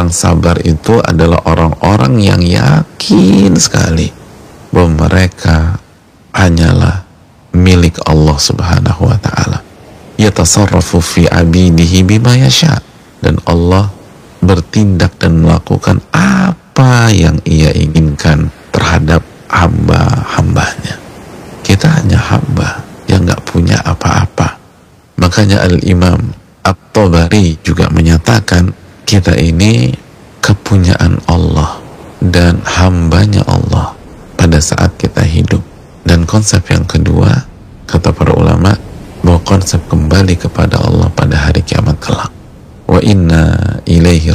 orang sabar itu adalah orang-orang yang yakin sekali bahwa mereka hanyalah milik Allah Subhanahu wa taala. Yatasarrafu fi abidihi bima yasha dan Allah bertindak dan melakukan apa yang ia inginkan terhadap hamba-hambanya. Kita hanya hamba yang nggak punya apa-apa. Makanya Al-Imam At-Tabari juga menyatakan kita ini kepunyaan Allah dan hambanya Allah pada saat kita hidup. Dan konsep yang kedua kata para ulama bahwa konsep kembali kepada Allah pada hari kiamat kelak. Wa inna ilaihi